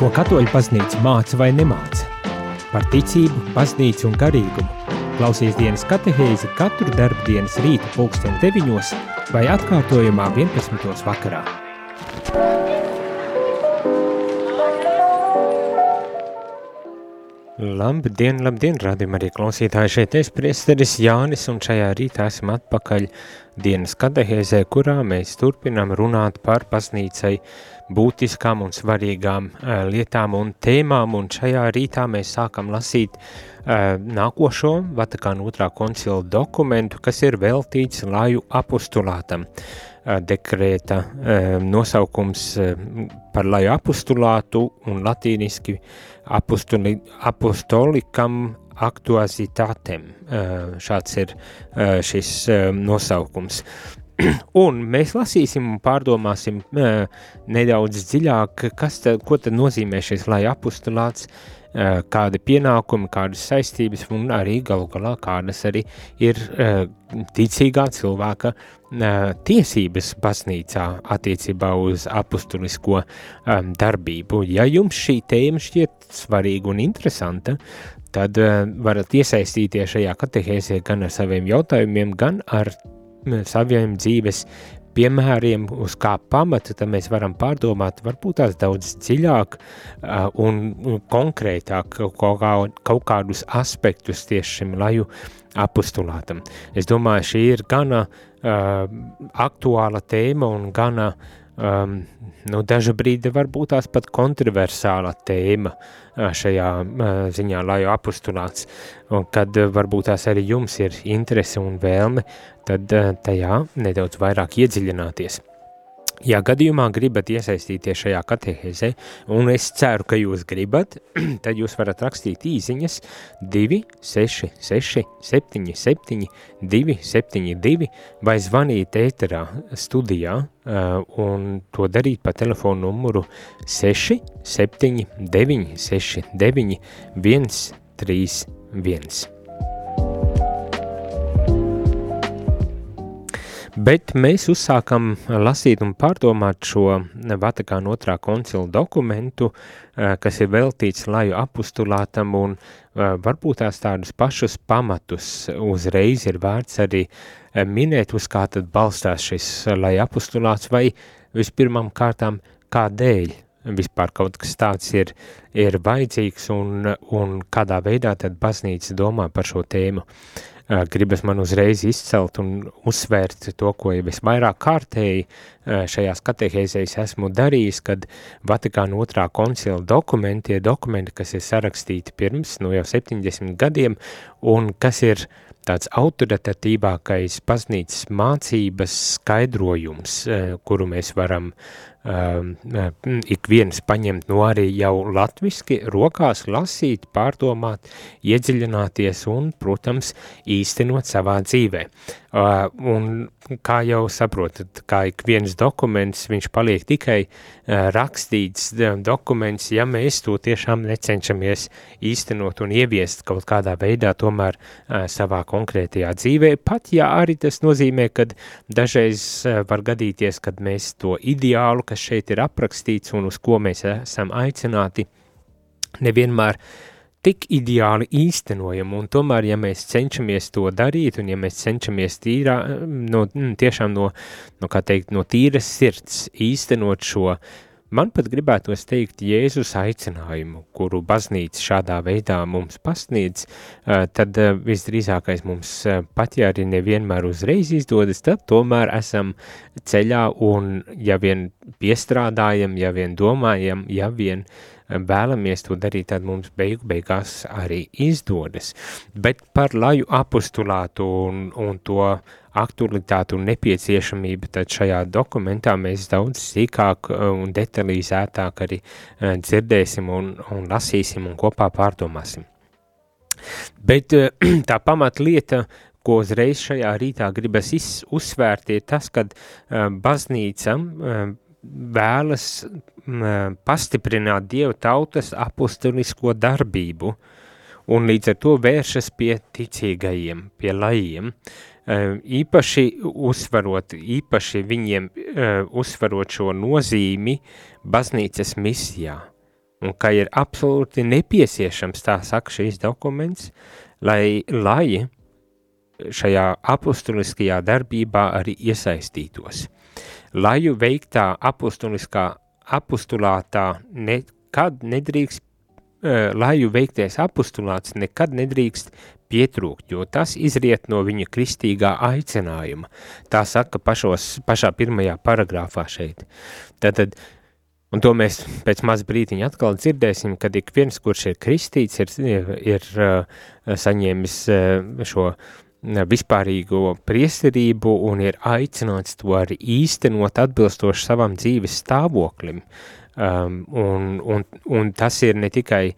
Ko katoļu baznīca māca vai nemāca? Par ticību, baznīcu un garīgumu. Klausies dienas katehēzi katru darbu dienas rīta pulksten 9 vai atkārtojumā 11. vakarā. Labdien, labdien, radījumā arī klausītāji šeit es priesteris Jānis un šajā rītā esam atpakaļ dienas katehēzē, kurā mēs turpinam runāt par baznīcai būtiskām un svarīgām uh, lietām un tēmām, un šajā rītā mēs sākam lasīt uh, nākošo Vatikāna otrā koncila dokumentu, kas ir veltīts laju apostulātam. Uh, dekrēta nosaukums par laju apostulātu un latīniski apostoli, apostolikam aktuazitātēm. Šāds ir šis nosaukums. Un mēs lasīsim un pārdomāsim uh, nedaudz dziļāk, kas tad, ko tad nozīmē šis lai apustulāts, uh, kādi pienākumi, kādas saistības un arī galu galā kādas arī ir uh, ticīgā cilvēka tiesības baznīcā attiecībā uz apustulisko um, darbību. Ja jums šī tēma šķiet svarīga un interesanta, tad uh, varat iesaistīties šajā katehēzē gan ar saviem jautājumiem, gan ar saviem dzīves piemēriem, uz kā pamata, tad mēs varam pārdomāt varbūt tās daudz dziļāk uh, un konkrētāk kaut, kā, kaut kādus aspektus tieši šim laju apostulātam. Es domāju, šī ir gana uh, aktuāla tēma un gana um, nu, daža brīdi varbūt tās pat kontroversāla tēma šajā ziņā, lai apustulāts, un kad varbūt tās arī jums ir interese un vēlme, tad tajā nedaudz vairāk iedziļināties. Ja gadījumā gribat iesaistīties šajā katehēzē, un es ceru, ka jūs gribat, tad jūs varat rakstīt īziņas 266 77 272 vai zvanīt ēterā studijā un to darīt pa telefonu numuru 6 7 9 Bet mēs uzsākam lasīt un pārdomāt šo Vatikāna otrā koncila dokumentu, eh, kas ir veltīts laju apustulātam un eh, varbūt tās tādus pašus pamatus uzreiz ir vērts arī eh, minēt, uz kā tad balstās šis laju apustulāts vai vispirmām kārtām kādēļ vispār kaut kas tāds ir, ir vajadzīgs un, un kādā veidā tad baznīca domā par šo tēmu. Gribas man uzreiz izcelt un uzsvērt to, ko jau es vairāk kārtēji šajās katehēzēs esmu darījis, kad Vatikāna otrā koncila dokumenti ir dokumenti, kas ir sarakstīti pirms, nu jau 70 gadiem, un kas ir tāds autoritatīvākais baznīcas mācības skaidrojums, kuru mēs varam uh, ik viens paņemt no arī jau latviski, rokās lasīt, pārdomāt, iedziļināties un, protams, īstenot savā dzīvē. Uh, un kā jau saprotat, kā ik viens dokuments, viņš paliek tikai uh, rakstīts dokuments, ja mēs to tiešām necenšamies īstenot un ieviest kaut kādā veidā tomēr uh, savā konkrētajā dzīvē, pat ja arī tas nozīmē, kad dažreiz uh, var gadīties, kad mēs to ideālu, kas šeit ir aprakstīts un uz ko mēs esam aicināti, nevienmēr uh, tik ideāli īstenojam, un tomēr, ja mēs cenšamies to darīt, un ja mēs cenšamies tīrā, no, mm, tiešām no, no, kā teikt, no tīras sirds īstenot šo, man pat gribētos teikt Jēzus aicinājumu, kuru baznīca šādā veidā mums pasniedz, tad visdrīzākais mums pat, ja arī nevienmēr uzreiz izdodas, tad tomēr esam ceļā, un ja vien piestrādājam, ja vien domājam, ja vien uh, vēlamies to darīt, tad mums beigu beigās arī izdodas. Bet par laju apostulātu un, un to aktualitātu un nepieciešamību, tad šajā dokumentā mēs daudz sīkāk uh, un detalizētāk arī uh, dzirdēsim un, un lasīsim un kopā pārdomāsim. Bet uh, tā pamatlieta, ko uzreiz šajā rītā gribas uzsvērt, ir tas, ka baznīca vēlas pastiprināt Dieva tautas apustulisko darbību un līdz ar to vēršas pie ticīgajiem, pie lajiem, īpaši uzsvarot, īpaši viņiem uzsvarot šo nozīmi baznīcas misijā. un ka ir absolūti nepieciešams, tā saka šīs dokuments, lai, lai šajā apustuliskajā darbībā arī iesaistītos. Laju veiktā apustuliskā apustulātā nekad nedrīkst, uh, laju veiktais apustulāts nekad nedrīkst pietrūkt, jo tas izriet no viņa kristīgā aicinājuma. Tā saka pašos, pašā pirmajā paragrāfā šeit. Tātad, Un to mēs pēc maz brītiņa atkal dzirdēsim, kad ik viens, kurš ir kristīts, ir, ir, ir uh, saņēmis uh, šo vispārīgo priesterību un ir aicināts to arī īstenot atbilstoši savam dzīves stāvoklim. Um, un, un, un tas ir ne tikai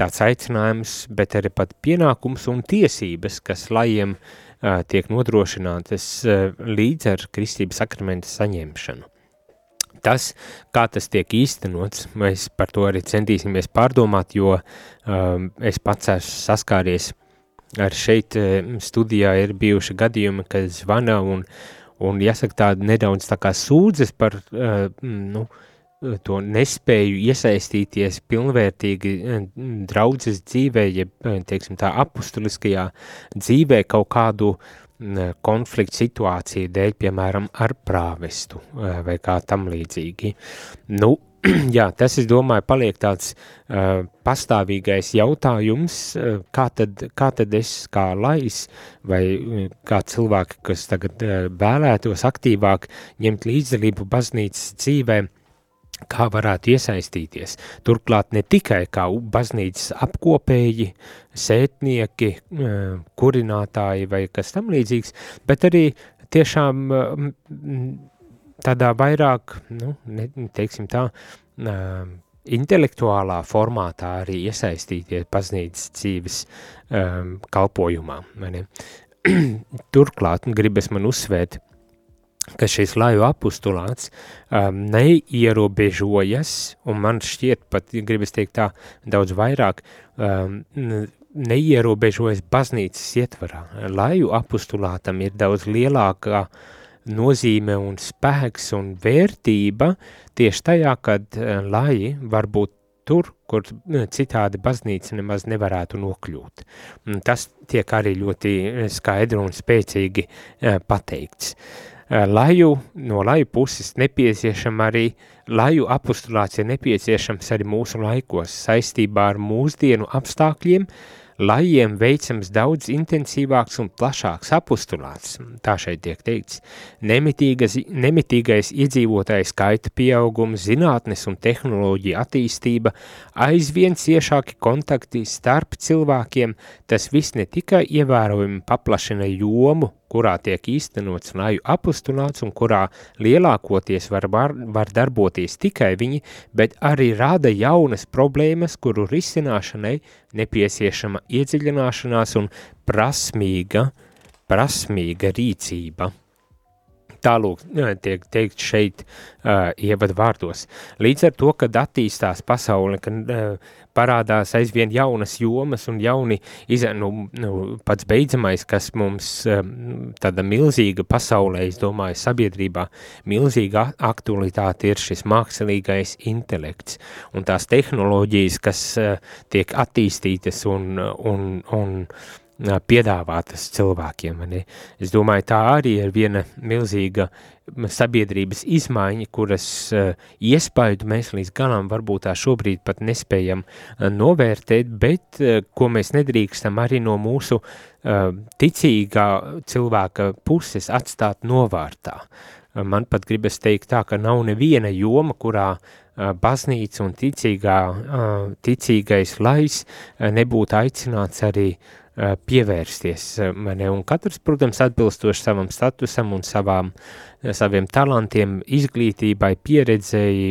tāds aicinājums, bet arī pat pienākums un tiesības, kas lajiem uh, tiek nodrošinātas uh, līdz ar kristības sakramenta saņemšanu. Tas, kā tas tiek īstenots, mēs par to arī centīsimies pārdomāt, jo um, es pats esmu saskāries ar šeit studijā ir bijuši gadījumi, kad zvana un, un jāsaka tāda nedaudz tā kā sūdzes par, uh, nu, to nespēju iesaistīties pilnvērtīgi eh, draudzes dzīvē, ja, teiksim tā, apustuliskajā dzīvē kaut kādu konfliktu situāciju dēļ, piemēram, ar prāvestu vai kā tam līdzīgi. Nu, jā, tas, es domāju, paliek tāds uh, pastāvīgais jautājums, uh, kā, tad, kā tad es kā lais vai uh, kā cilvēki, kas tagad uh, vēlētos aktīvāk ņemt līdzdalību baznīcas dzīvē, kā varētu iesaistīties. Turklāt ne tikai kā baznīcas apkopēji, sētnieki, uh, kurinātāji vai kas tam līdzīgs, bet arī tiešām uh, tādā vairāk, nu, ne, teiksim tā, uh, intelektuālā formātā arī iesaistīties baznīcas dzīves um, kalpojumā. Turklāt gribas man uzsvērt, ka šis laju apustulāts um, neierobežojas, un man šķiet pat, gribas teikt tā, daudz vairāk, um, neierobežojas baznīcas ietvarā. Laju apustulātam ir daudz lielākā uh, nozīme un spēks un vērtība tieši tajā, kad eh, lai varbūt tur, kur eh, citādi baznīca nemaz nevarētu nokļūt. Tas tiek arī ļoti eh, skaidri un spēcīgi pateikts. Laju, no laju puses nepieciešama arī, laju apustulāts ir nepieciešams arī mūsu laikos saistībā ar mūsdienu apstākļiem, lajiem veicams daudz intensīvāks un plašāks apustulāts, tā šeit tiek teikts, nemitīgas, nemitīgais iedzīvotāju skaita pieaugums, zinātnes un tehnoloģija attīstība, aizvien ciešāki kontakti starp cilvēkiem, tas viss ne tikai ievērojami paplašina jomu, kurā tiek īstenots laju apustulāts un kurā lielākoties var, var, var darboties tikai viņi, bet arī rāda jaunas problēmas, kuru risināšanai nepieciešama iedziļināšanās un prasmīga, prasmīga rīcība. Tālūk, tiek teikt šeit uh, ievadu vārdos. Līdz ar to, kad attīstās pasaule, kad uh, parādās aizvien jaunas jomas un jauni, iz, nu, nu, pats beidzamais, kas mums um, tāda milzīga pasaulē, es domāju, sabiedrībā, milzīga aktualitāte ir šis mākslīgais intelekts un tās tehnoloģijas, kas uh, tiek attīstītas un, un, un piedāvātas cilvēkiem. Ne? Es domāju, tā arī ir viena milzīga sabiedrības izmaiņa, kuras iespaidu mēs līdz galam varbūt tā šobrīd pat nespējam novērtēt, bet ko mēs nedrīkstam arī no mūsu ticīgā cilvēka puses atstāt novārtā. Man pat gribas teikt tā, ka nav neviena joma, kurā baznīca un ticīgā, ticīgais lais nebūtu aicināts arī uh, pievērsties mani, un katrs, protams, atbilstoši savam statusam un savām, saviem talantiem, izglītībai, pieredzēji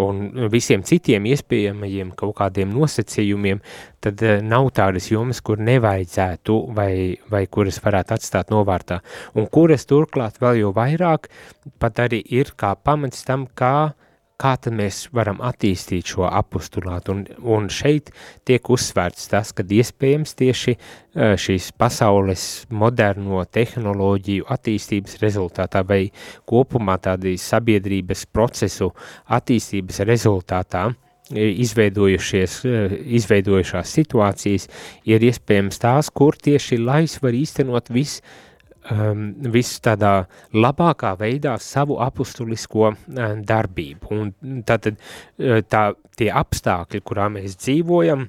un visiem citiem iespējamajiem kaut kādiem nosacījumiem, tad nav tādas jomas, kur nevajadzētu vai, vai kuras varētu atstāt novārtā, un kuras turklāt vēl jau vairāk pat arī ir kā pamats tam, kā uh, kā tad mēs varam attīstīt šo apustulātu, un, un šeit tiek uzsvērts tas, ka iespējams tieši šīs pasaules moderno tehnoloģiju attīstības rezultātā vai kopumā tādī sabiedrības procesu attīstības rezultātā izveidojušies, izveidojušās situācijas ir iespējams tās, kur tieši lais var īstenot viss, um, visu tādā labākā veidā savu apustulisko uh, darbību. Un tātad tā, tie apstākļi, kurā mēs dzīvojam,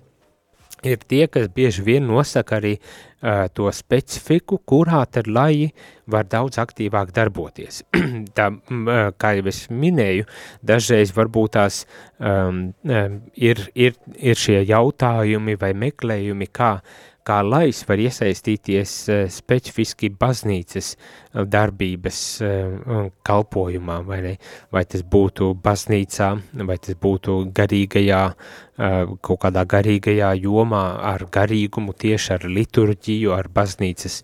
ir tie, kas bieži vien nosaka arī uh, to specifiku, kurā tad lai var daudz aktīvāk darboties. Tā, kā jau es minēju, dažreiz varbūt tās um, ir, ir, ir šie jautājumi vai meklējumi, kā uh, kā lais var iesaistīties uh, specifiski baznīcas uh, darbības uh, kalpojumā, vai, ne? vai tas būtu baznīcā, vai tas būtu garīgajā, kaut kādā garīgajā jomā ar garīgumu, tieši ar liturģiju, ar baznīcas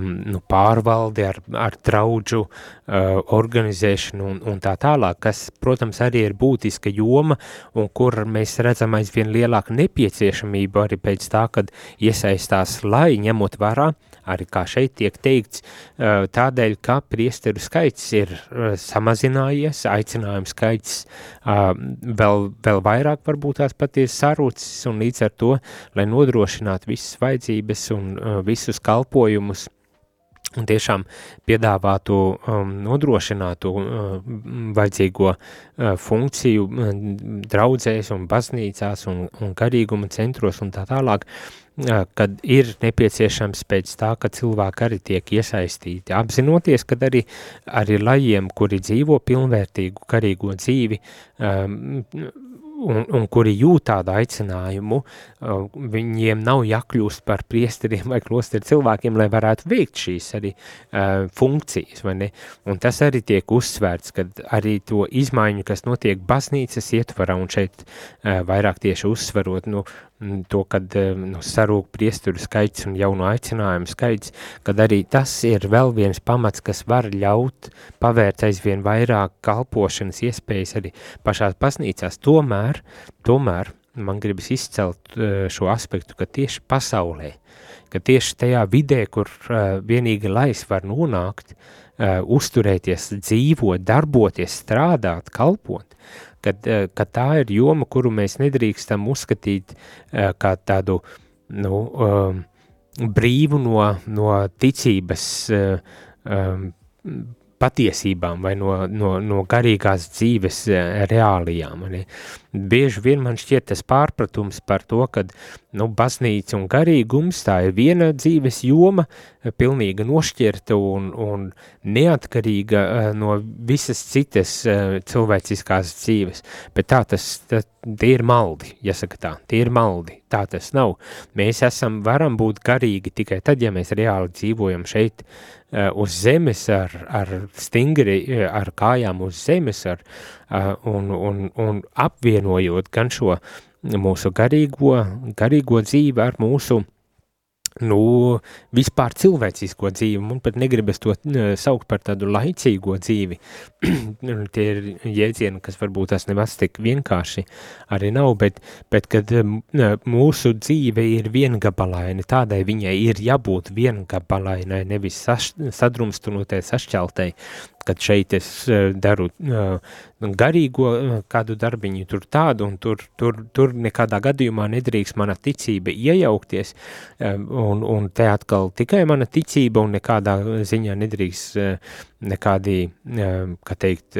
nu, pārvaldi, ar, ar traudžu uh, organizēšanu un, un tā tālāk, kas, protams, arī ir būtiska joma un kur mēs redzam aizvien lielāku nepieciešamību arī pēc tā, kad iesaistās, lai ņemot vērā, arī kā šeit tiek teikts, tādēļ, ka priesteru skaits ir samazinājies, aicinājums skaits vēl, vēl vairāk varbūt tās patiesi sarūcis un līdz ar to, lai nodrošinātu visas vajadzības un visus kalpojumus, un tiešām piedāvātu, um, nodrošinātu uh, vajadzīgo uh, funkciju uh, draudzēs un baznīcās un, un garīguma centros un tā tālāk, kad ir nepieciešams pēc tā, ka cilvēki arī tiek iesaistīti, apzinoties, kad arī, arī lajiem, kuri dzīvo pilnvērtīgu garīgo dzīvi, um, un, un kuri jūt tādu aicinājumu, uh, viņiem nav jākļūst par priesteriem vai klosteru cilvēkiem, lai varētu veikt šīs arī uh, funkcijas, vai ne? Un tas arī tiek uzsvērts, kad arī to izmaiņu, kas notiek baznīcas ietvarā, un šeit uh, vairāk tieši uzsverot, nu, to, kad nu, sarūk priesturu skaits un jauno aicinājumu skaits, kad arī tas ir vēl viens pamats, kas var ļaut pavērt aizvien vairāk kalpošanas iespējas arī pašās baznīcās. Tomēr, tomēr man gribas izcelt eh, šo aspektu, ka tieši pasaulē, ka tieši tajā vidē, kur uh, vienīgi lais var nonākt, uzturēties, dzīvot, darboties, strādāt, kalpot, ka, eh, ka tā ir joma, kuru mēs nedrīkstam uzskatīt eh, kā tādu nu, um, brīvu no, no ticības patiesībām vai no, no, no garīgās dzīves reālijām. Ne? Bieži vien man šķiet tas pārpratums par to, ka nu, baznīca un garīgums tā ir viena dzīves joma, pilnīga nošķirta un, un neatkarīga uh, no visas citas cilvēciskās dzīves. Bet tā tas, tā, tie ir maldi, jāsaka tā, tie ir maldi, tā tas nav. Mēs esam, varam būt garīgi tikai tad, ja mēs reāli dzīvojam šeit uh, uz zemes ar, ar stingri, ar kājām uz zemes, ar, un, un, un apvienojot gan šo mūsu garīgo, garīgo dzīvi ar mūsu nu, vispār cilvēcisko dzīvi, man pat negribas to saukt par tādu laicīgo dzīvi. Tie ir jēdzieni, kas varbūt tas nemaz tik vienkārši arī nav, bet, bet kad mūsu dzīve ir viengabalaina, tādai viņai ir jābūt viengabalainai, nevis saš, sadrumstunotai, sašķeltai, kad šeit es eh, daru uh, garīgo uh, kādu darbiņu, tur tādu, un tur, tur, tur nekādā gadījumā nedrīkst mana ticība iejaukties, un, un te atkal tikai mana ticība, un nekādā ziņā nedrīkst nekādi, kā teikt,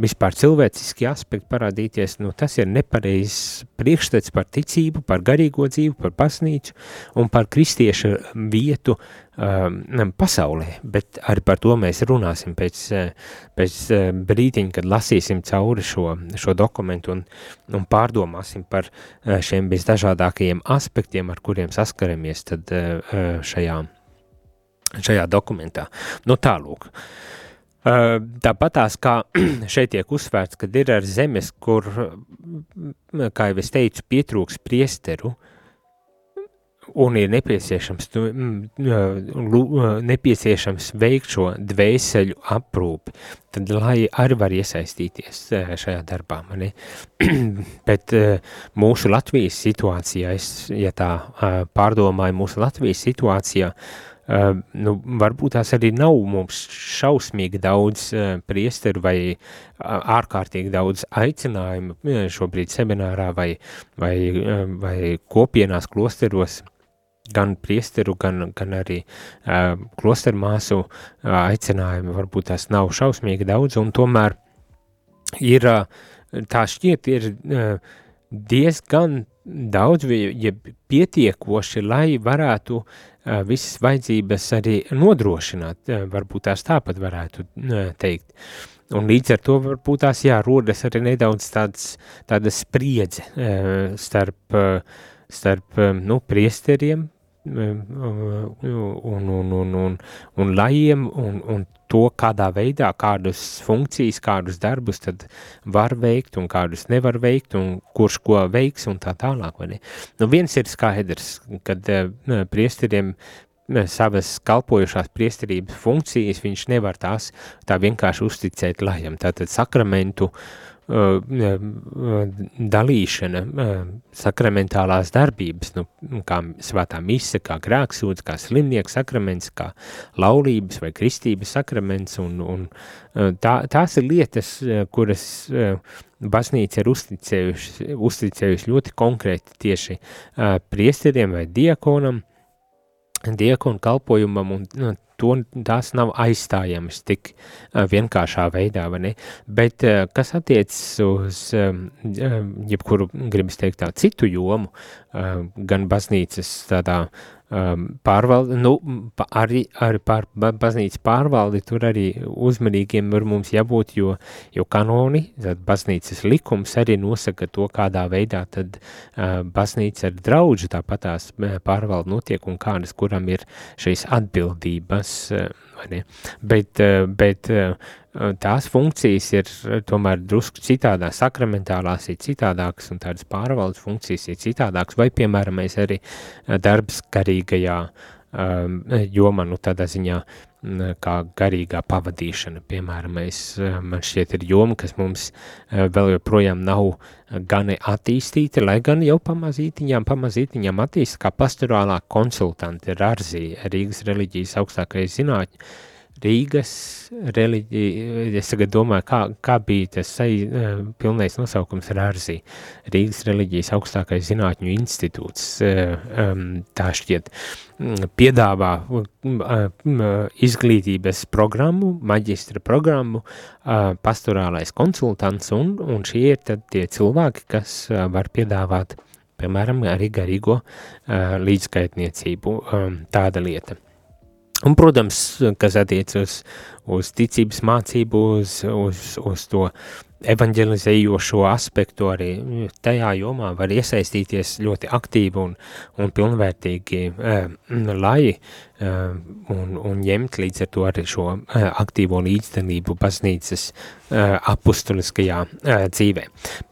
vispār cilvēciski aspekti parādīties, nu, tas ir nepareizs priekšstats par ticību, par garīgo dzīvi, par baznīcu un par kristieša vietu um, pasaulē, bet arī par to mēs runāsim pēc, pēc brītiņa, kad lasīsim cauri šo, šo dokumentu un, un pārdomāsim par šiem visdažādākajiem aspektiem, ar kuriem saskaramies tad šajā, šajā dokumentā. Nu tālūk. Uh, Tāpat tās, kā šeit tiek uzsvērts, kad ir ar zemes, kur, kā jau es teicu, pietrūks priesteru, un ir nepieciešams, nepieciešams veikt šo dvēseļu aprūpi, tad lai arī var iesaistīties šajā darbā. Mani. Bet mūsu Latvijas situācijā, es, ja tā pārdomāju, mūsu Latvijas situācijā, uh, nu, varbūt tās arī nav mums šausmīgi daudz uh, priesteru vai uh, ārkārtīgi daudz aicinājumu uh, šobrīd seminārā vai, vai, vai kopienās klosteros, gan priesteru, gan, gan arī klosteru māsu uh, aicinājumu, varbūt tās nav šausmīgi daudz, un tomēr ir, tā šķiet, ir diezgan daudz, ja pietiekoši, lai varētu uh, visas vajadzības arī nodrošināt, uh, varbūt tās tāpat varētu uh, teikt. Un līdz ar to varbūt tās jārodas arī nedaudz tāds, tāda spriedze starp, starp nu, priesteriem, un, un, un, un, un lajiem un, un to, kādā veidā, kādas funkcijas, kādus darbus tad var veikt un kādus nevar veikt un kurš ko veiks un tā tālāk. Nu, viens ir skaidrs, kad uh, priesteriem savas kalpojušās priesterības funkcijas viņš nevar tās tā vienkārši uzticēt lajam. Tātad sakramentu uh, dalīšana, sakramentālās darbības, nu, kā svētā mise, kā grēksūds, kā slimnieks sakraments, kā laulības vai kristības sakraments, un, un tā, tās ir lietas, kuras baznīca ir uzticējuši, uzticējuši ļoti konkrēti tieši priesteriem vai diakonam, diakonu kalpojumam, un nu, to, tās nav aizstājamas tik uh, vienkāršā veidā, vai ne? Bet, uh, kas attiecas uz jebkuru, gribas teikt tā, citu jomu, uh, gan baznīcas tādā um, pārvaldi, nu, arī, arī pār baznīcas pārvaldi, tur arī uzmanīgiem var mums jābūt, jo, jo kanoni, tad baznīcas likums arī nosaka to, kādā veidā tad uh, baznīca ar draudžu tāpatās pārvaldi notiek un kādas, kuram ir šīs atbildības, uh? Bet, uh, bet uh, tās funkcijas ir tomēr drusku citādāk, sakramentālās ir citādākas un tādas pārvaldes funkcijas ir citādākas, vai, piemēram, mēs arī darbs garīgajā um, jomā, nu tādā ziņā kā garīgā pavadīšana, piemēram, mēs, man šķiet ir joma, kas mums vēl joprojām nav gani attīstīta, lai gan jau pamazītiņām, pamazītiņām attīsta kā pastorālā konsultanti Rarzī, Rīgas reliģijas augstākais zinātņu, Rīgas reliģija, es tagad domāju, kā, kā bija tas sai, uh, pilnais nosaukums Rārzī, Rīgas reliģijas augstākais zinātņu institūts, um, tā šķiet, piedāvā uh, izglītības programmu, maģistra programmu, pastorālais konsultants, un, un šie ir tad tie cilvēki, kas var piedāvāt, piemēram, arī garīgo līdzskaitniecību, tāda lieta. Un, protams, kas attiecas uz, uz ticības mācību, uz, uz, uz to evanģelizējošo aspektu, arī tajā jomā var iesaistīties ļoti aktīvi un, un pilnvērtīgi, eh, lai eh, un, un ņemt līdz ar to arī šo eh, aktīvo līdzdalību baznīcas eh, apustuliskajā eh, dzīvē.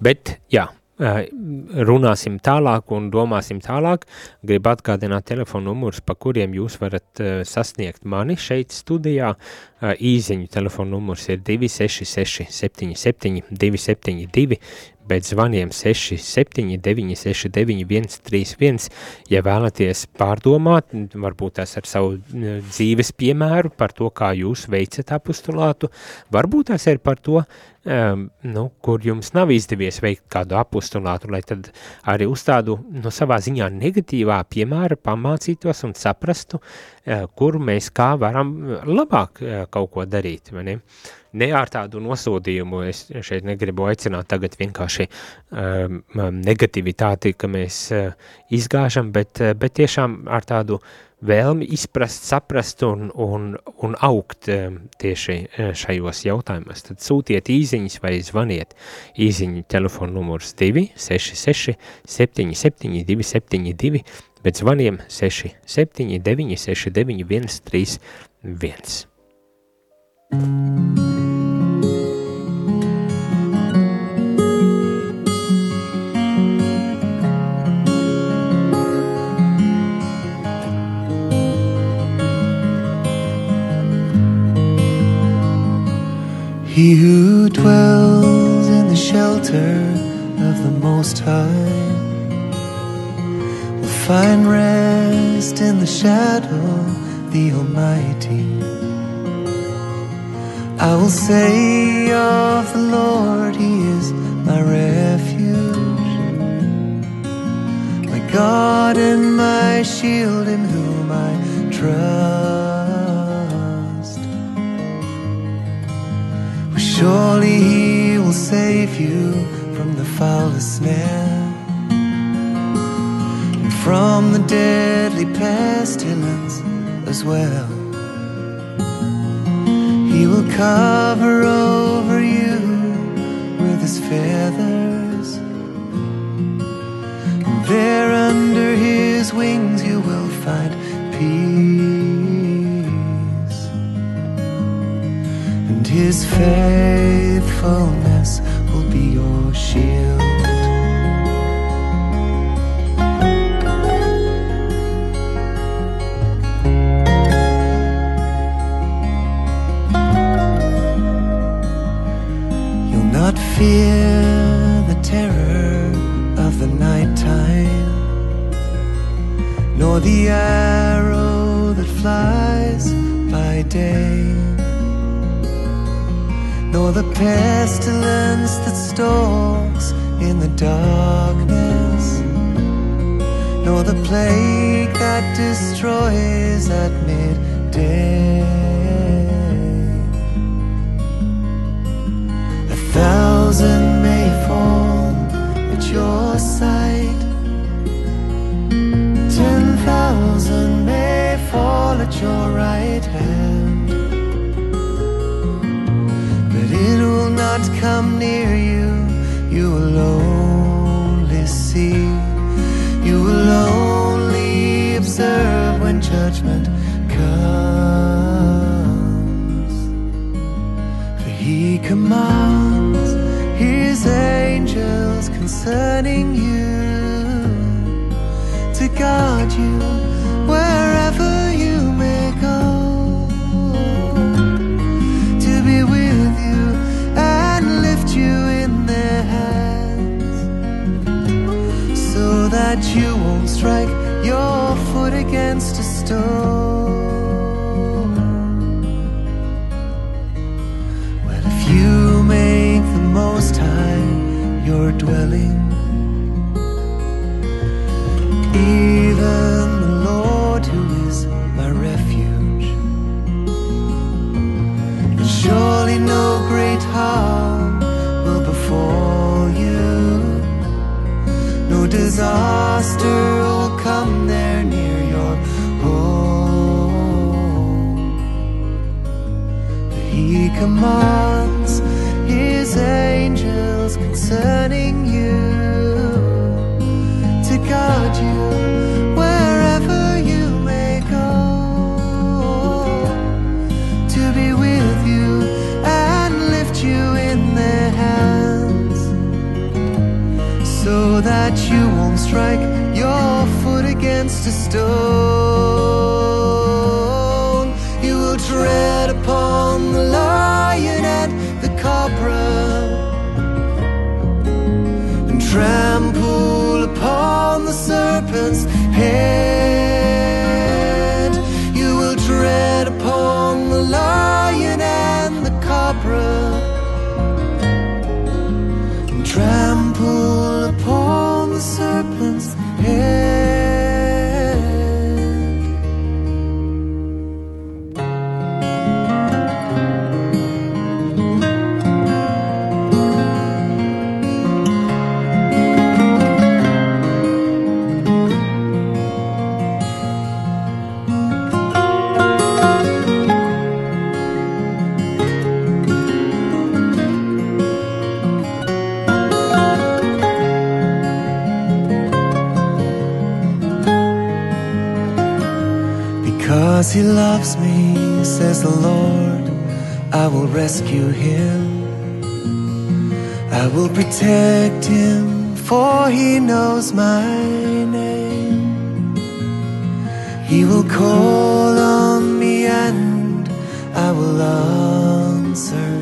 Bet, jā, runāsim tālāk un domāsim tālāk. Gribu atgādināt telefonu numurus, pa kuriem jūs varat uh, sasniegt mani šeit studijā. Uh, īziņu telefonu numurs ir 266 77 272 bet zvaniem 679 69 131, ja vēlaties pārdomāt, varbūt tās ar savu dzīves piemēru par to, kā jūs veicat apustulātu, varbūt tās ir par to, um, nu, kur jums nav izdevies veikt kādu apustulātu, lai tad arī uz tādu, no savā ziņā negatīvā piemēra pamācītos un saprastu, uh, kur mēs kā varam labāk uh, kaut ko darīt, vai ne? Uh, ne ar tādu nosodījumu, es šeit negribu aicināt tagad vienkārši um, negativitāti, ka mēs uh, izgāžam, bet, uh, bet tiešām ar tādu vēlmi izprast, saprast un, un, un augt um, tieši uh, šajos jautājumos. Tad sūtiet īziņas vai zvaniet īziņu telefonu numurs 266 77 272, bet zvaniem 679 69 131. He who dwells in the shelter of the Most High will find rest in the shadow of the Almighty. I will say of the Lord, He is my refuge, my God and my shield in whom I trust. Surely He will save you from the foulest snare and from the deadly pestilence as well. He will cover over you with his feathers. And there under his wings you will find peace. His faithfulness will be your shield. Pestilence that stalks in the darkness, nor the plague that destroys at midday. Come near that you won't strike your foot against a stone. Well, if you make the Most High your dwelling, he loves me, says the Lord, I will rescue him. I will protect him, for he knows my name. He will call on me and I will answer.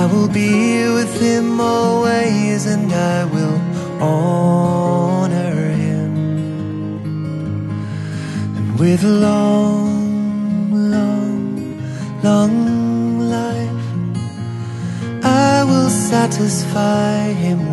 I will be with him always and I will honor And with long, long, long life. I will satisfy him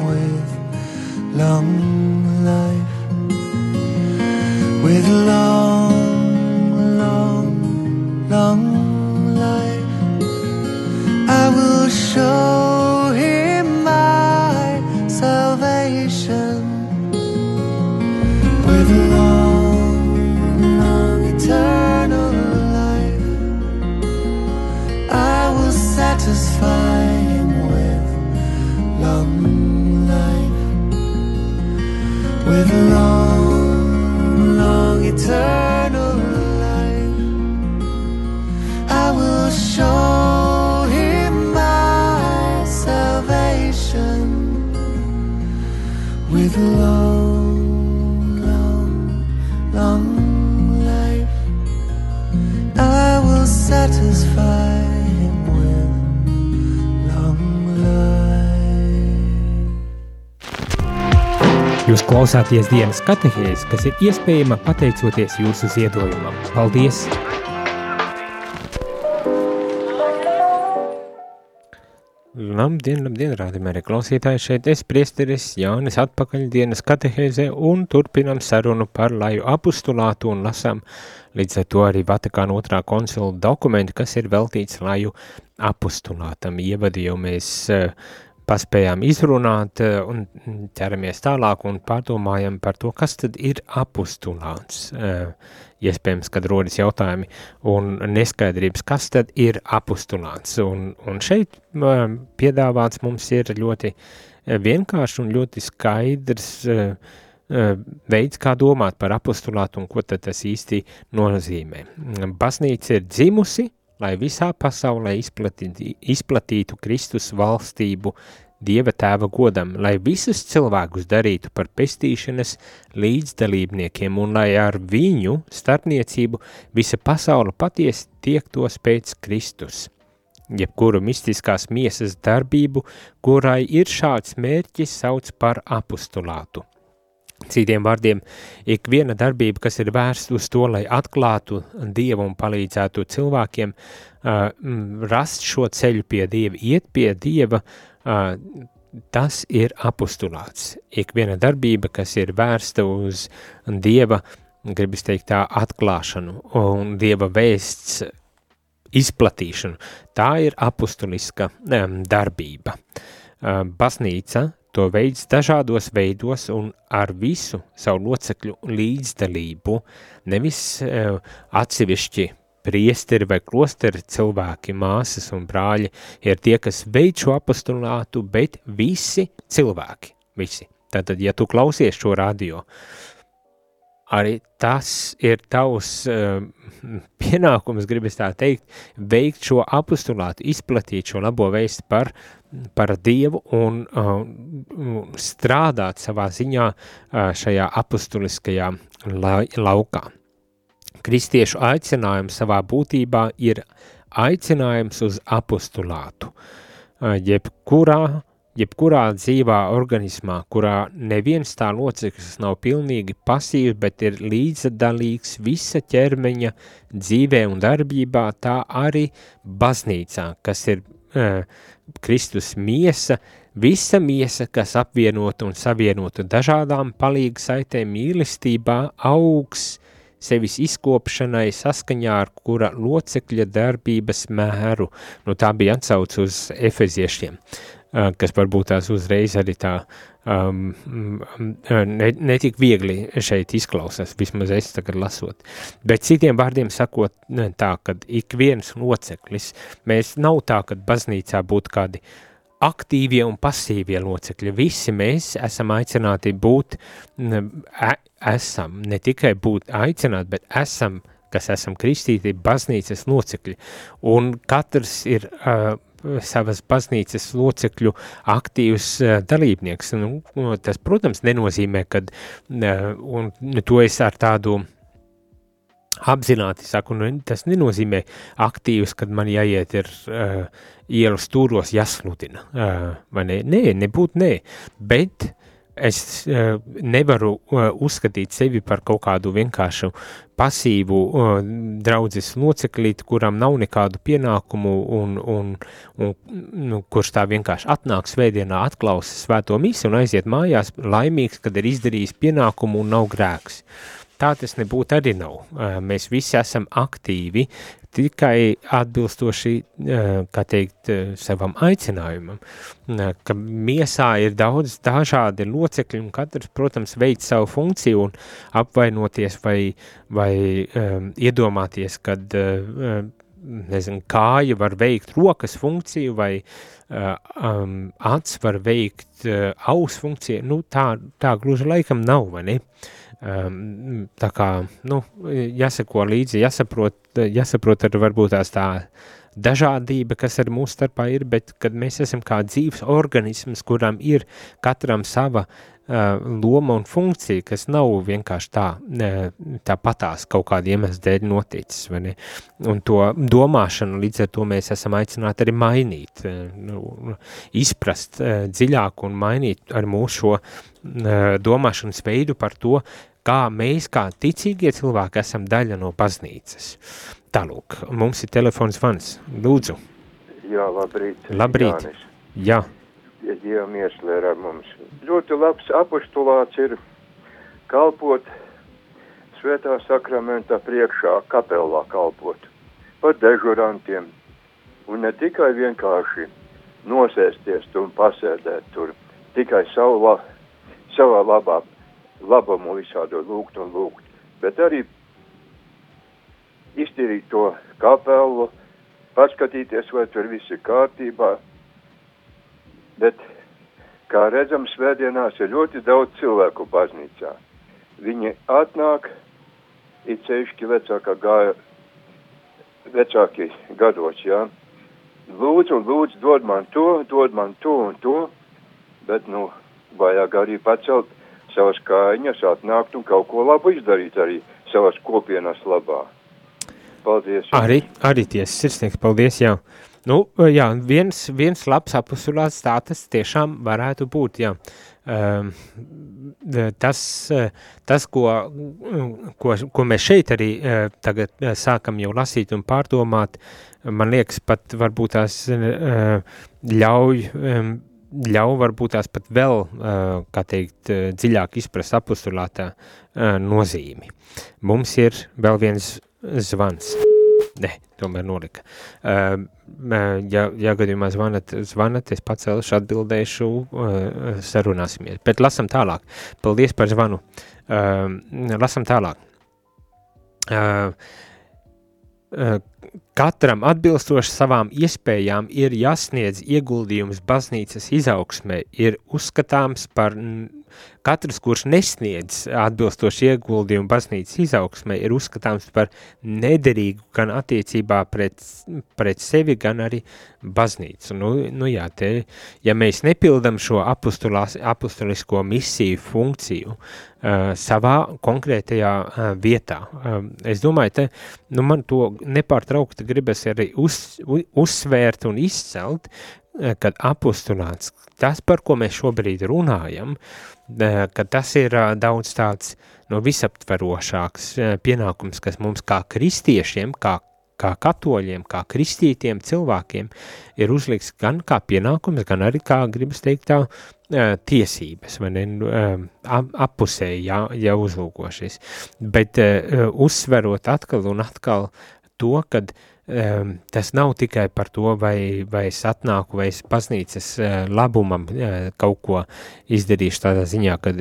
klausāties dienas katehēs, kas ir iespējama pateicoties jūsu ziedojumam. Paldies! Labdien, labdien, rādījumā arī klausītāji šeit es priesteris Jānis atpakaļ dienas katehēzē un turpinam sarunu par laju apustulātu un lasām līdz ar to arī Vatikāna otrā konsula dokumenti, kas ir veltīts laju apustulātam. Mēs uh, paspējām izrunāt uh, un ķeramies tālāk un pārdomājam par to, kas tad ir apustulāts. Uh, iespējams, kad rodas jautājumi un neskaidrības, kas tad ir apustulāts. Un, un šeit um, piedāvāts mums ir ļoti vienkārši un ļoti skaidrs veids, kā domāt par apustulātu un ko tad tas īsti nozīmē. Baznīca ir dzimusi, lai visā pasaulē izplatītu, izplatītu Kristus valstību Dieva tēva godam, lai visus cilvēkus darītu par pestīšanas līdzdalībniekiem un lai ar viņu starpniecību visa pasaule patiesi tiektos pēc Kristus. Jebkuru mistiskās miesas darbību, kurai ir šāds mērķis, sauc par apustulātu. Citiem vārdiem, ik viena darbība, kas ir vērsta uz to, lai atklātu Dievu un palīdzētu cilvēkiem uh, rast šo ceļu pie Dieva, iet pie Dieva, uh, tas ir apostulāts. Ik viena darbība, kas ir vērsta uz Dieva, gribas teikt tā, atklāšanu un Dieva vēsts izplatīšanu, tā ir apustuliska um, darbība. Uh, baznīca to veids dažādos veidos un ar visu savu locekļu līdzdalību, nevis uh, atsevišķi priesteri vai klosteri cilvēki, māsas un brāļi ir tie, kas veid šo apostulātu, bet visi cilvēki, visi. Tātad, ja tu klausies šo radio, arī tas ir tavs uh, pienākums, gribas tā teikt, veikt šo apostulātu, izplatīt šo labo vēstu par par Dievu un uh, strādāt savā ziņā uh, šajā apustuliskajā la laukā. Kristiešu aicinājums savā būtībā ir aicinājums uz apostulātu. Uh, jebkurā, jebkurā dzīvā organismā, kurā neviens tā loceklis nav pilnīgi pasīvs, bet ir līdzdalīgs visa ķermeņa dzīvē un darbībā, tā arī baznīcā, kas ir uh, Kristus miesa, visa miesa, kas apvienota un savienota dažādām palīga saitēm mīlestībā, augs sevis izkopšanai saskaņā ar kura locekļa darbības mēru. Nu, tā bija atsauc uz efeziešiem, kas varbūt tās uzreiz arī tā um, ne, netik viegli šeit izklausās, vismaz es tagad lasot. Bet citiem vārdiem sakot tā, ka ik viens loceklis, mēs nav tā, ka baznīcā būtu kādi aktīvie un pasīvie locekļi. Visi mēs esam aicināti būt, e, esam, ne tikai būt aicināti, bet esam, kas esam kristīti, baznīcas locekļi. Un katrs ir uh, savas baznīcas locekļu aktīvs uh, dalībnieks. Nu, tas, protams, nenozīmē, ka uh, un, to es ar tādu apzināti saku, nu, tas nenozīmē aktīvs, kad man jāiet ir uh, ielas stūros jāsludina, uh, vai ne? Nē, nebūtu nē, bet es uh, nevaru uh, uzskatīt sevi par kaut kādu vienkāršu pasīvu uh, draudzes loceklīti, kuram nav nekādu pienākumu un, un, un nu, kurš tā vienkārši atnāk svētdienā, atklausa svēto misi un aiziet mājās laimīgs, kad ir izdarījis pienākumu un nav grēks. Tā tas nebūtu arī nav. Mēs visi esam aktīvi, tikai atbilstoši, kā teikt, savam aicinājumam, ka miesā ir daudz dažādi locekļi un katrs, protams, veic savu funkciju un apvainoties vai, vai um, iedomāties, kad, uh, nezinu, kāja var veikt rokas funkciju vai um, acs var veikt uh, aus funkciju, nu tā, tā gluži laikam nav, vai ne? Uh, Um, tā kā, nu, jāsako līdzi, jāsaprot, jāsaprot ar varbūt tās tā dažādība, kas ar mūsu starpā ir, bet kad mēs esam kā dzīves organisms, kuram ir katram sava uh, loma un funkcija, kas nav vienkārši tā, uh, tā patās kaut kāda iemesla dēļ noticis? Un to domāšanu līdz ar to mēs esam aicināti arī mainīt, nu, izprast dziļāk un mainīt ar mūsu šo domāšanas veidu par to, kā mēs, kā ticīgie cilvēki, esam daļa no baznīcas. Tālūk, mums ir telefons vans. Lūdzu. Jā, labrīt. Labrīt. Jānis. Jā. Dievam ieslēr ar mums. Ļoti labs apostulāts ir kalpot svētā sakramenta priekšā, kapelā kalpot par dežurantiem. Un ne tikai vienkārši nosēsties un pasēdēt tur, tikai savu la, savā labā, labumu visādo lūgt un lūgt, bet arī iztīrīt to kapelu, paskatīties, vai tur viss ir kārtībā. Bet, kā redzam, svētdienās ir ļoti daudz cilvēku baznīcā. Viņi atnāk, ir ceļšķi vecākā gāja, vecāki gados, jā. Lūdzu, lūdzu, dod man to, dod man to un to, bet, nu, vajag arī pacelt savas kājiņas, atnākt un kaut ko labu izdarīt arī savas kopienas labā. Paldies. Arī, arī tiesa, sirsnieks, paldies, jā. Nu, jā, viens, viens labs apustulāts tā tas tiešām varētu būt, jā. Um, tas, tas ko, ko, ko mēs šeit arī uh, tagad uh, sākam jau lasīt un pārdomāt, man liekas, pat varbūt tās uh, ļauj um, ļauj varbūt tās pat vēl, kā teikt, dziļāk izprast apustulātā nozīmi. Mums ir vēl viens zvans. Ne, tomēr nolika. Ja, ja gadījumā zvanat, zvanat, es pacelšu, atbildēšu, sarunāsimies. Bet lasam tālāk. Paldies par zvanu. Lasam tālāk. Katram atbilstoši savām iespējām ir jāsniedz ieguldījums baznīcas izaugsmē, ir uzskatāms par Katrs, kurš nesniedz atbilstoši ieguldījumu baznīcas izaugsmē, ir uzskatāms par nederīgu gan attiecībā pret, pret sevi, gan arī baznīcu. Nu, nu jā, te, ja mēs nepildam šo apustulisko misiju funkciju uh, savā konkrētajā uh, vietā, uh, es domāju, te, nu man to nepārtraukti gribas arī uz, uzsvērt un izcelt, kad apustulāts, tas, par ko mēs šobrīd runājam, uh, ka tas ir daudz tāds no visaptverošāks pienākums, kas mums kā kristiešiem, kā, kā katoļiem, kā kristītiem cilvēkiem ir uzlikts gan kā pienākums, gan arī kā, gribas teikt, tā tiesības, vai ne, appusēji, ja, ja uzlūkošies. Bet uzsverot atkal un atkal to, kad uh, um, tas nav tikai par to, vai, vai es atnāku, vai es baznīcas uh, labumam uh, kaut ko izdarīšu tādā ziņā, kad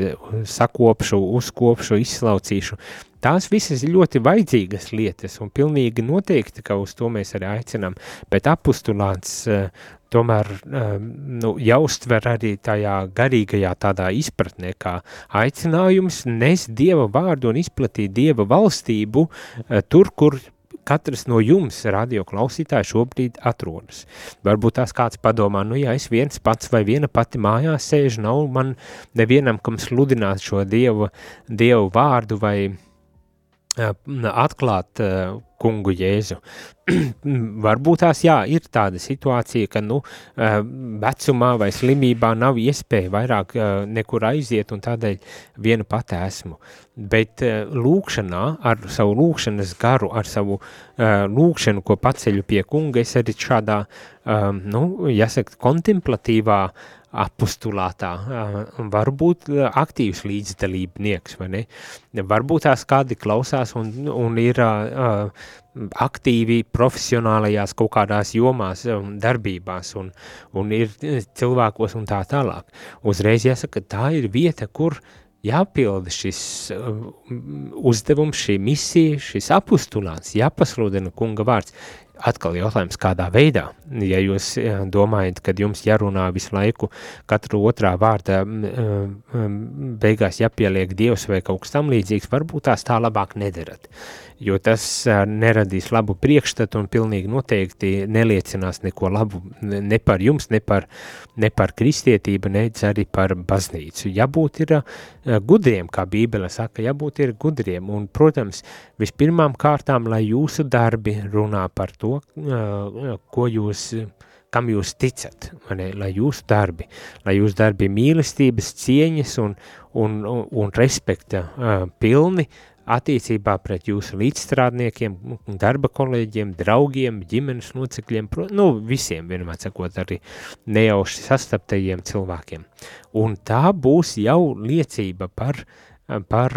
sakopšu, uzkopšu, izslaucīšu. Tās visas ir ļoti vajadzīgas lietas, un pilnīgi noteikti, ka uz to mēs arī aicinām, bet apustulāns uh, tomēr nu, jāuztver arī tajā garīgajā tādā izpratnē, kā aicinājums nes Dieva vārdu un izplatīt Dieva valstību tur, kur katrs no jums, radio klausītāji, šobrīd atrodas. Varbūt tās kāds padomā, nu ja es viens pats vai viena pati mājās sēžu, nav man nevienam, kam sludināt šo dievu, dievu vārdu vai, atklāt uh, kungu Jēzu. Varbūt tās jā, ir tāda situācija, ka nu, uh, vecumā vai slimībā nav iespēja vairāk uh, nekur aiziet un tādēļ vienu pati esmu. Bet lūkšanā, ar savu lūkšanas garu, ar savu lūkšanu, ko paceļu pie kunga, es arī šādā, um, nu, jāsaka, kontemplatīvā uh, apustulātā, varbūt aktīvs līdzdalībnieks, vai ne? Varbūt tās kādi klausās un, un ir uh, aktīvi profesionālajās kaut kādās jomās un darbībās un, un ir cilvēkos un tā tālāk. Uzreiz jāsaka, tā ir vieta, kur jāpilda šis uh, uzdevums, šī misija, šis apustulāts, jāpasludina kunga vārds, Atkal jautājums, kādā veidā, ja jūs domājat, ka jums jārunā visu laiku katru otrā vārda beigās jāpieliek Dievs vai kaut kas tam līdzīgs, varbūt tās tā labāk nedarat. Jo tas neradīs labu priekšstatu un pilnīgi noteikti neliecinās neko labu ne par jums, ne par, ne par kristietību, ne arī par baznīcu. Jābūt ir gudriem, kā Bībele saka, jābūt ir gudriem, un, protams, vispirmām kārtām, lai jūsu darbi runā par to, ko jūs kam jūs ticat, ne, lai jūsu darbi, lai jūsu darbi mīlestības, cieņas un, un, un, un respekta pilni attiecībā pret jūsu līdzstrādniekiem, darba kolēģiem, draugiem, ģimenes locekļiem, nu, visiem, vienmēr sakot, arī nejauši sastaptajiem cilvēkiem. Un tā būs jau liecība par, par,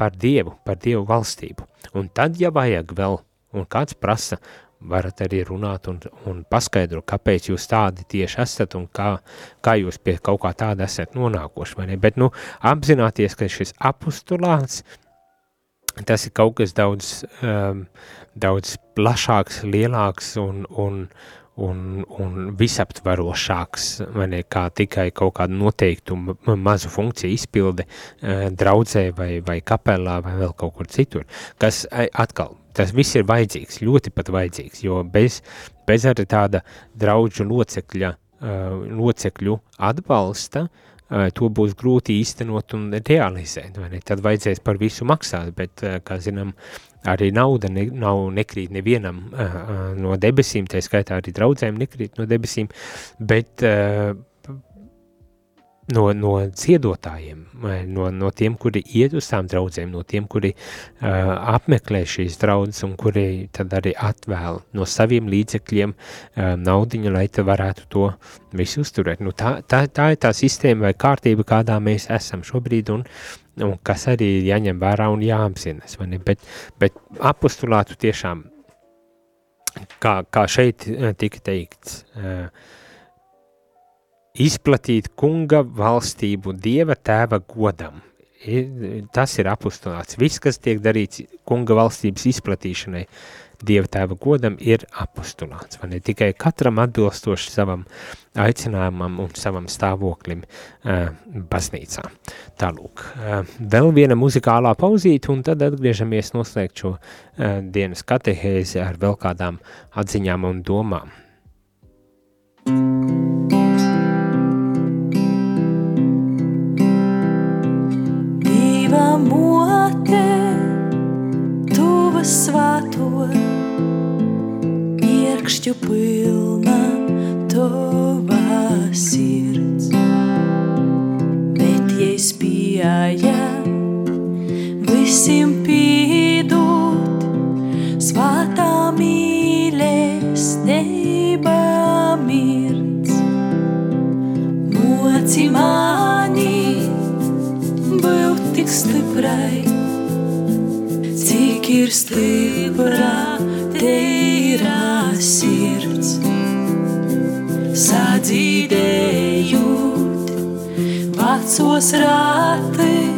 par Dievu, par Dievu valstību. Un tad, ja vajag vēl, un kāds prasa, varat arī runāt un, un paskaidro, kāpēc jūs tādi tieši esat un kā, kā jūs pie kaut kā tāda esat nonākoši, vai ne? Bet, nu, apzināties, ka šis apostulāts – tas ir kaut kas daudz, um, daudz plašāks, lielāks un, un, un, un visaptvarošāks, ne, kā tikai kaut kādu noteiktu mazu funkciju izpilde uh, draudzē vai, vai kapelā vai vēl kaut kur citur, kas atkal, tas viss ir vajadzīgs, ļoti pat vajadzīgs, jo bez, bez arī tāda draudžu locekļa, uh, locekļu atbalsta, uh, to būs grūti īstenot un realizēt. Tad vajadzēs par visu maksāt, bet, kā zinām, arī nauda ne, nav nekrīt nevienam no debesīm, tā skaitā arī draudzēm nekrīt no debesīm, bet no, no ciedotājiem, no, no tiem, kuri iet uz tām draudzēm, no tiem, kuri uh, apmeklē šīs draudzes un kuri tad arī atvēl no saviem līdzekļiem uh, naudiņu, lai te varētu to visu uzturēt. Nu, tā, tā, tā ir tā sistēma vai kārtība, kādā mēs esam šobrīd un, un kas arī ir jāņem vērā un jāapzinas, vai ne? Bet, bet apostulātu tiešām, kā, kā šeit tika teikts, uh, izplatīt kunga valstību dieva tēva godam. Tas ir apustulāts. Viss, kas tiek darīts kunga valstības izplatīšanai, dieva tēva godam, ir apustulāts. Ne tikai katram atbilstoši savam aicinājumam un savam stāvoklim uh, baznīcā. Tālūk, uh, vēl viena muzikālā pauzīte, un tad atgriežamies noslēgt šo uh, dienas katehēzi ar vēl kādām atziņām un domām. Svāto, iekšķu pilna tova sirds. Bet, ja es pieeja, visiem pīdot, svātā mīlestība mirds. Moci mani būt tik stiprai, cik ir stipra teirā sirds. Sadzīdējot vecos rates,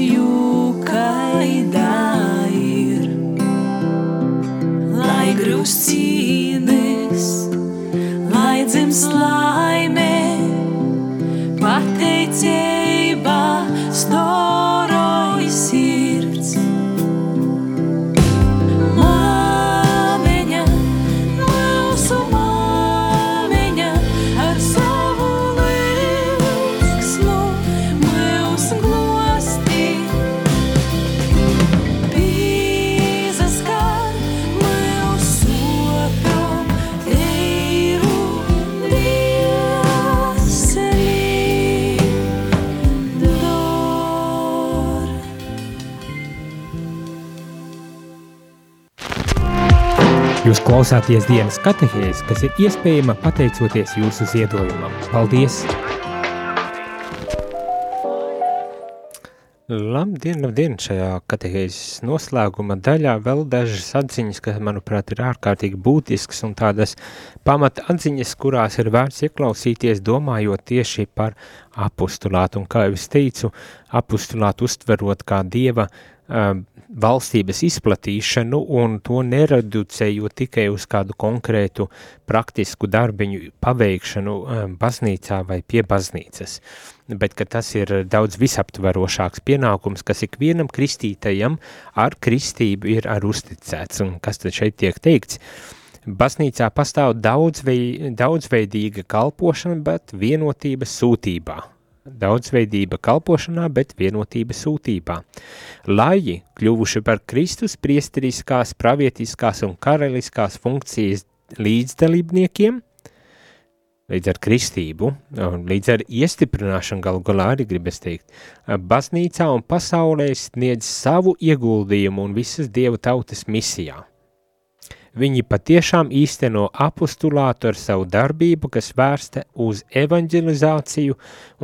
jūt klausāties dienas katehēs, kas ir iespējama pateicoties jūsu ziedojumam. Paldies! Labdien, labdien! Šajā katehēzes noslēguma daļā vēl dažas atziņas, kas, manuprāt, ir ārkārtīgi būtiskas un tādas pamata atziņas, kurās ir vērts ieklausīties, domājot tieši par apustulātu. Un kā jau es teicu, apustulātu uztverot kā dieva uh, valstības izplatīšanu un to nereducējot tikai uz kādu konkrētu praktisku darbiņu paveikšanu um, baznīcā vai pie baznīcas, bet ka tas ir daudz visaptverošāks pienākums, kas ikvienam kristītajam ar kristību ir ar uzticēts. Un kas tad šeit tiek teikts? Baznīcā pastāv daudzvei, daudzveidīga kalpošana, bet vienotība sūtībā. Daudzveidība kalpošanā, bet vienotība sūtībā. Laji, kļuvuši par Kristus priesteriskās, pravietiskās un karaliskās funkcijas līdzdalībniekiem, līdz ar kristību, līdz ar iestiprināšanu galu galā arī gribas teikt, baznīcā un pasaulē sniedz savu ieguldījumu un visas Dieva tautas misijā. Viņi patiešām īsteno apostulātu ar savu darbību, kas vērsta uz evanģelizāciju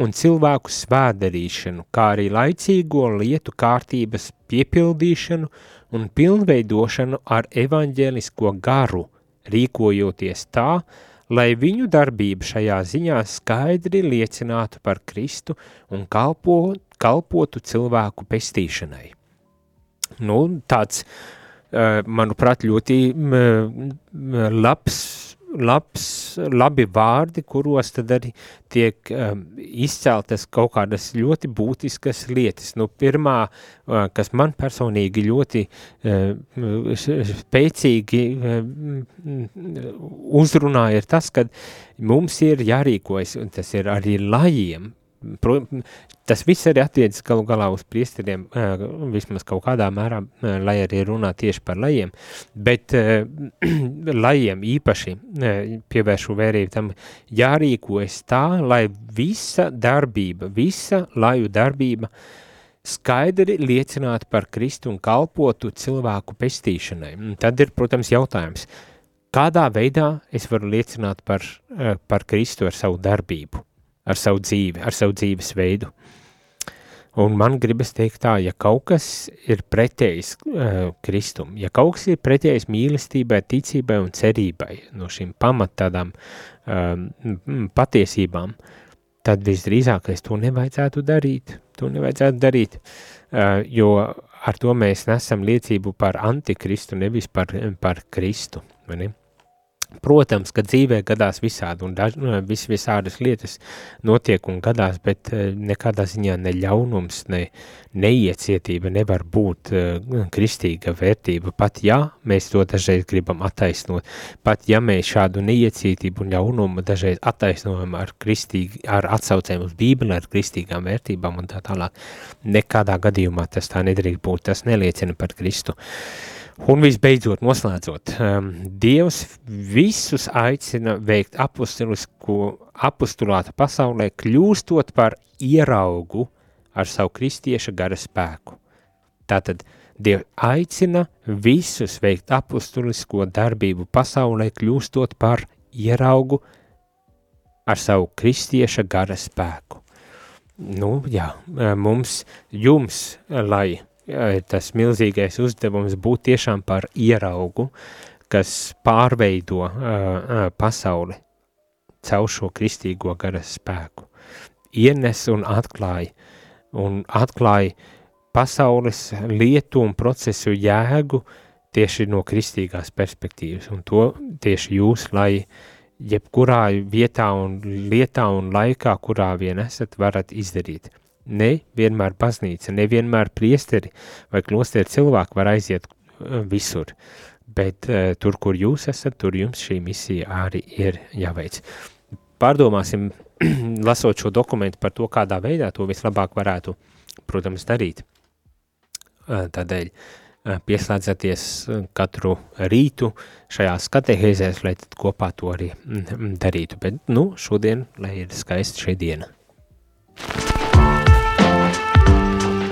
un cilvēku svēdarīšanu, kā arī laicīgo lietu kārtības piepildīšanu un pilnveidošanu ar evaņģēlisko garu, rīkojoties tā, lai viņu darbība šajā ziņā skaidri liecinātu par Kristu un kalpo, kalpotu cilvēku pestīšanai. Nu, tāds uh, manuprāt, ļoti labs, labs, labi vārdi, kuros tad arī tiek izceltas kaut kādas ļoti būtiskas lietas. Nu, pirmā, uh, kas man personīgi ļoti uh, spēcīgi uzrunāja, ir tas, ka mums ir jārīkojas, un tas ir arī lajiem, Pro, tas viss arī attiecas galu galā uz priesteriem, vismaz kaut kādā mērā, lai arī runā tieši par lajiem, bet lajiem īpaši pievēršu vērību tam jārīkojas tā, lai visa darbība, visa laju darbība skaidri liecinātu par Kristu un kalpotu cilvēku pestīšanai. Tad ir, protams, jautājums, kādā veidā es varu liecināt par, par Kristu ar savu darbību? Ar savu dzīvi, ar savu dzīvesveidu. Un man gribas teikt tā, ja kaut kas ir pretējs uh, Kristum, ja kaut kas ir pretējs mīlestībai, ticībai un cerībai, no šīm pamat tādām uh, patiesībām, tad visdrīzākais to nevajadzētu darīt, to nevajadzētu darīt, uh, jo ar to mēs nesam liecību par antikristu, nevis par, par Kristu, vai ne? Protams, ka dzīvē gadās visādi un daž, nu, vis, visādas lietas notiek un gadās, bet eh, nekādā ziņā ne ļaunums, ne neiecietība nevar būt uh, kristīga vērtība, pat ja mēs to dažreiz gribam attaisnot, pat ja mēs šādu neiecietību un ļaunumu dažreiz attaisnojam ar, kristīgi, ar atsaucēm uz bībeli, ar kristīgām vērtībām un tā tālāk, nekādā gadījumā tas tā nedrīkst būt, tas neliecina par Kristu. Un visbeidzot, noslēdzot, um, Dievs visus aicina veikt apostulāta pasaulē, kļūstot par ieraugu ar savu kristieša gara spēku. Tātad Dievs aicina visus veikt apostulisko darbību pasaulē, kļūstot par ieraugu ar savu kristieša gara spēku. Nu, jā, mums, jums, lai ir tas milzīgais uzdevums būt tiešām par ieraugu, kas pārveido uh, pasauli caur šo kristīgo gara spēku. Ienes un atklāja un atklāja pasaules lietu un procesu jēgu tieši no kristīgās perspektīvas, un to tieši jūs, lai jebkurā vietā un lietā un laikā, kurā vien esat, varat izdarīt. Ne vienmēr baznīca, ne vienmēr priesteri vai klosteri cilvēki var aiziet uh, visur, bet uh, tur, kur jūs esat, tur jums šī misija arī ir jāveic. Pārdomāsim, lasot šo dokumentu par to, kādā veidā to vislabāk varētu, protams, darīt. Uh, tādēļ uh, pieslēdzieties uh, katru rītu šajās katehēzēs, lai kopā to arī mm, darītu. Bet, nu, šodien, lai ir skaista šī diena.